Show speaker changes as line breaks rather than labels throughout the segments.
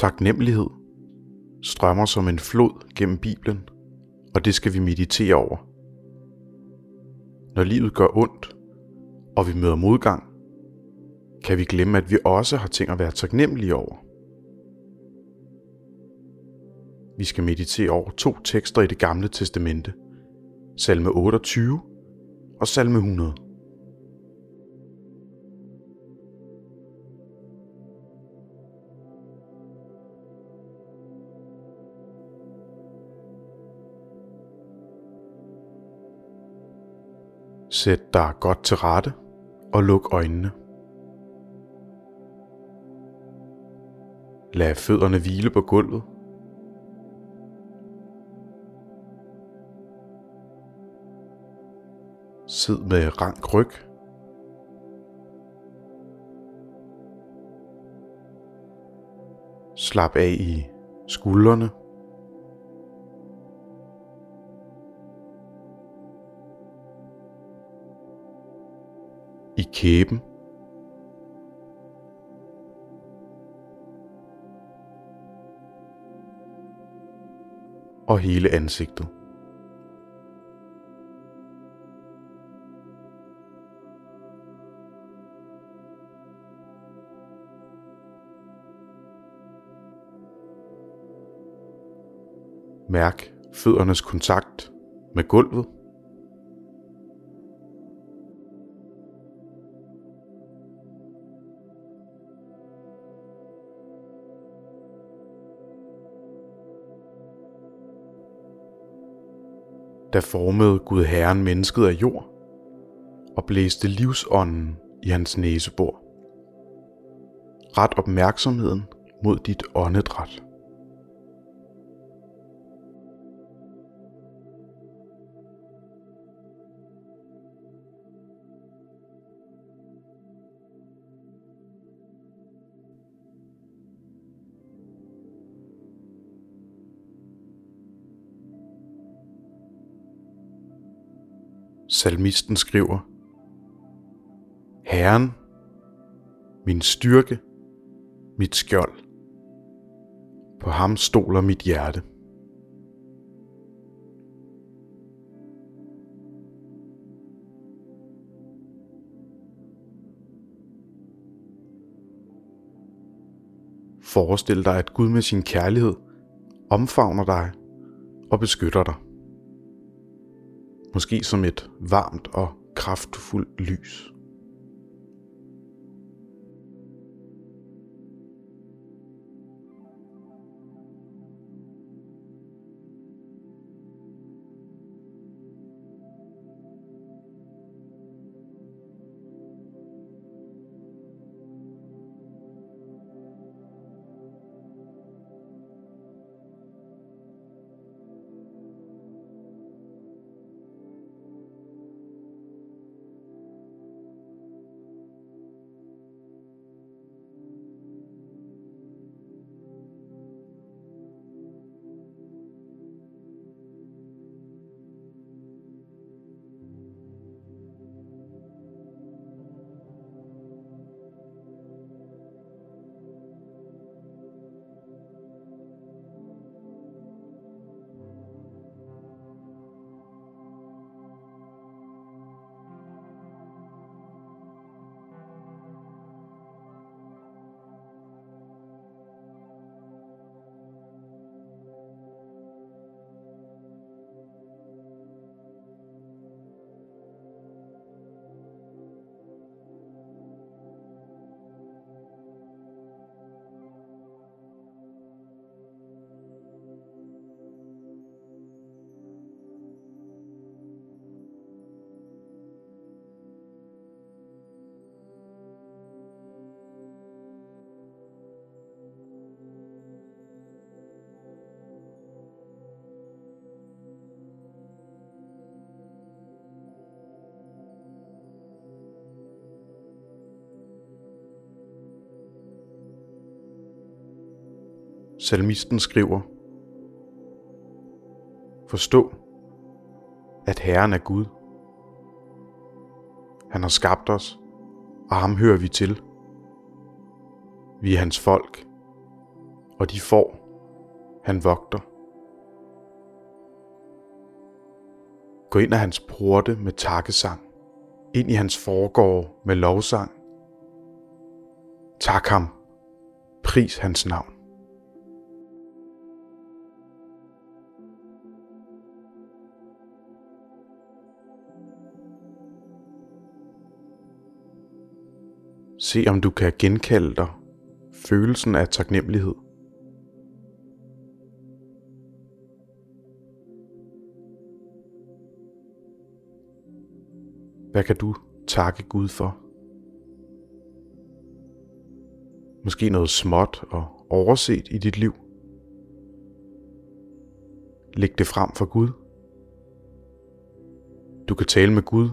Taknemmelighed strømmer som en flod gennem Bibelen, og det skal vi meditere over. Når livet gør ondt, og vi møder modgang, kan vi glemme, at vi også har ting at være taknemmelige over. Vi skal meditere over to tekster i det gamle testamente. Salme 28 og salme 100. Sæt dig godt til rette og luk øjnene. Lad fødderne hvile på gulvet. Sid med rank ryg. Slap af i skuldrene. Kæben. og hele ansigtet. Mærk føddernes kontakt med gulvet. Formede Gud Herren mennesket af jord og blæste livsånden i hans næsebor. Ret opmærksomheden mod dit åndedræt. Salmisten skriver, Herren, min styrke, mit skjold. På ham stoler mit hjerte. Forestil dig, at Gud med sin kærlighed omfavner dig og beskytter dig måske som et varmt og kraftfuldt lys. Salmisten skriver, Forstå, at Herren er Gud. Han har skabt os, og ham hører vi til. Vi er hans folk, og de får, han vogter. Gå ind af hans porte med takkesang, ind i hans foregård med lovsang. Tak ham, pris hans navn. Se om du kan genkalde dig følelsen af taknemmelighed. Hvad kan du takke Gud for? Måske noget småt og overset i dit liv. Læg det frem for Gud. Du kan tale med Gud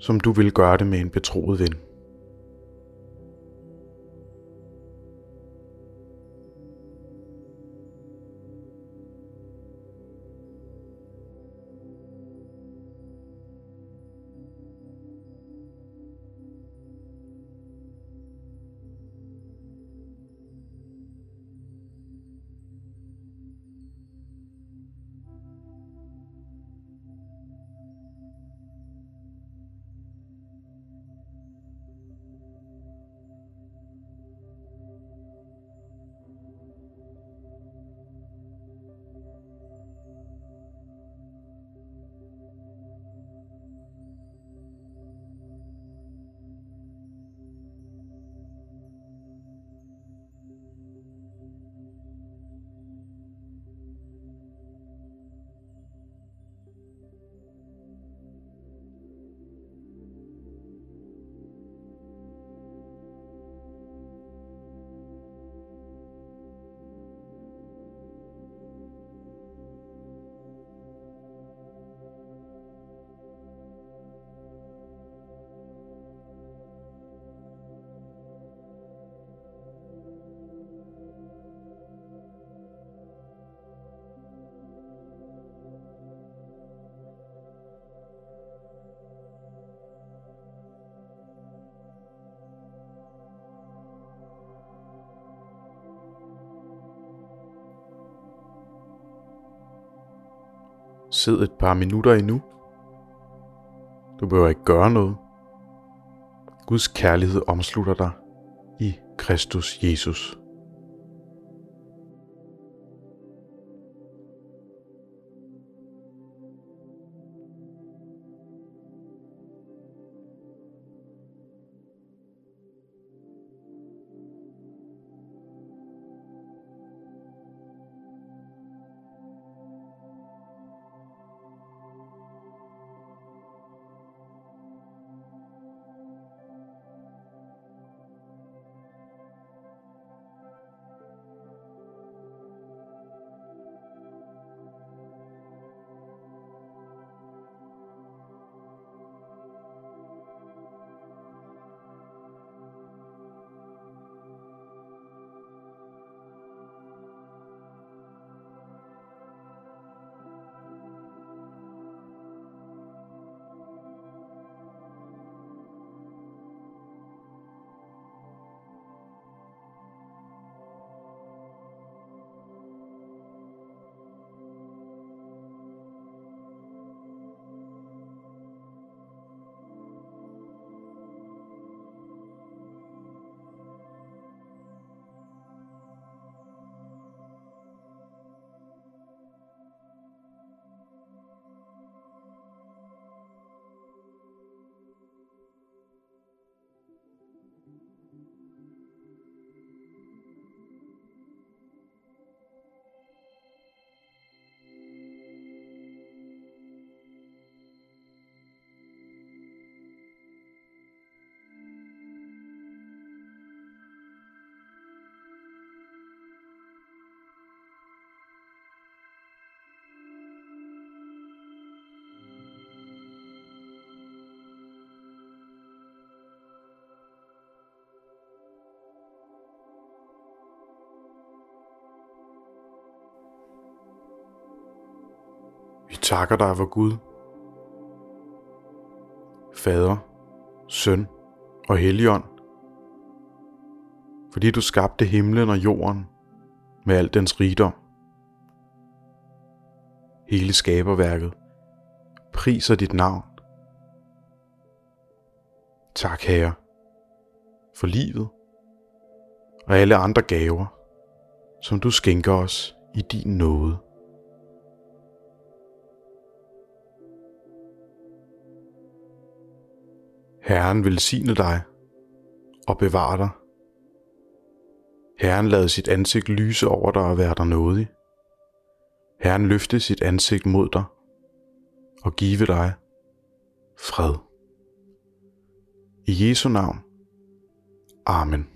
som du vil gøre det med en betroet ven. Sid et par minutter endnu. Du behøver ikke gøre noget. Guds kærlighed omslutter dig i Kristus Jesus. Vi takker dig vor Gud, Fader, Søn og Helligånd, fordi du skabte himlen og jorden med al dens rigdom. Hele skaberværket priser dit navn. Tak, Herre, for livet og alle andre gaver, som du skænker os i din nåde. Herren velsigne dig og bevare dig. Herren lade sit ansigt lyse over dig og være dig nådig. Herren løfte sit ansigt mod dig og give dig fred. I Jesu navn. Amen.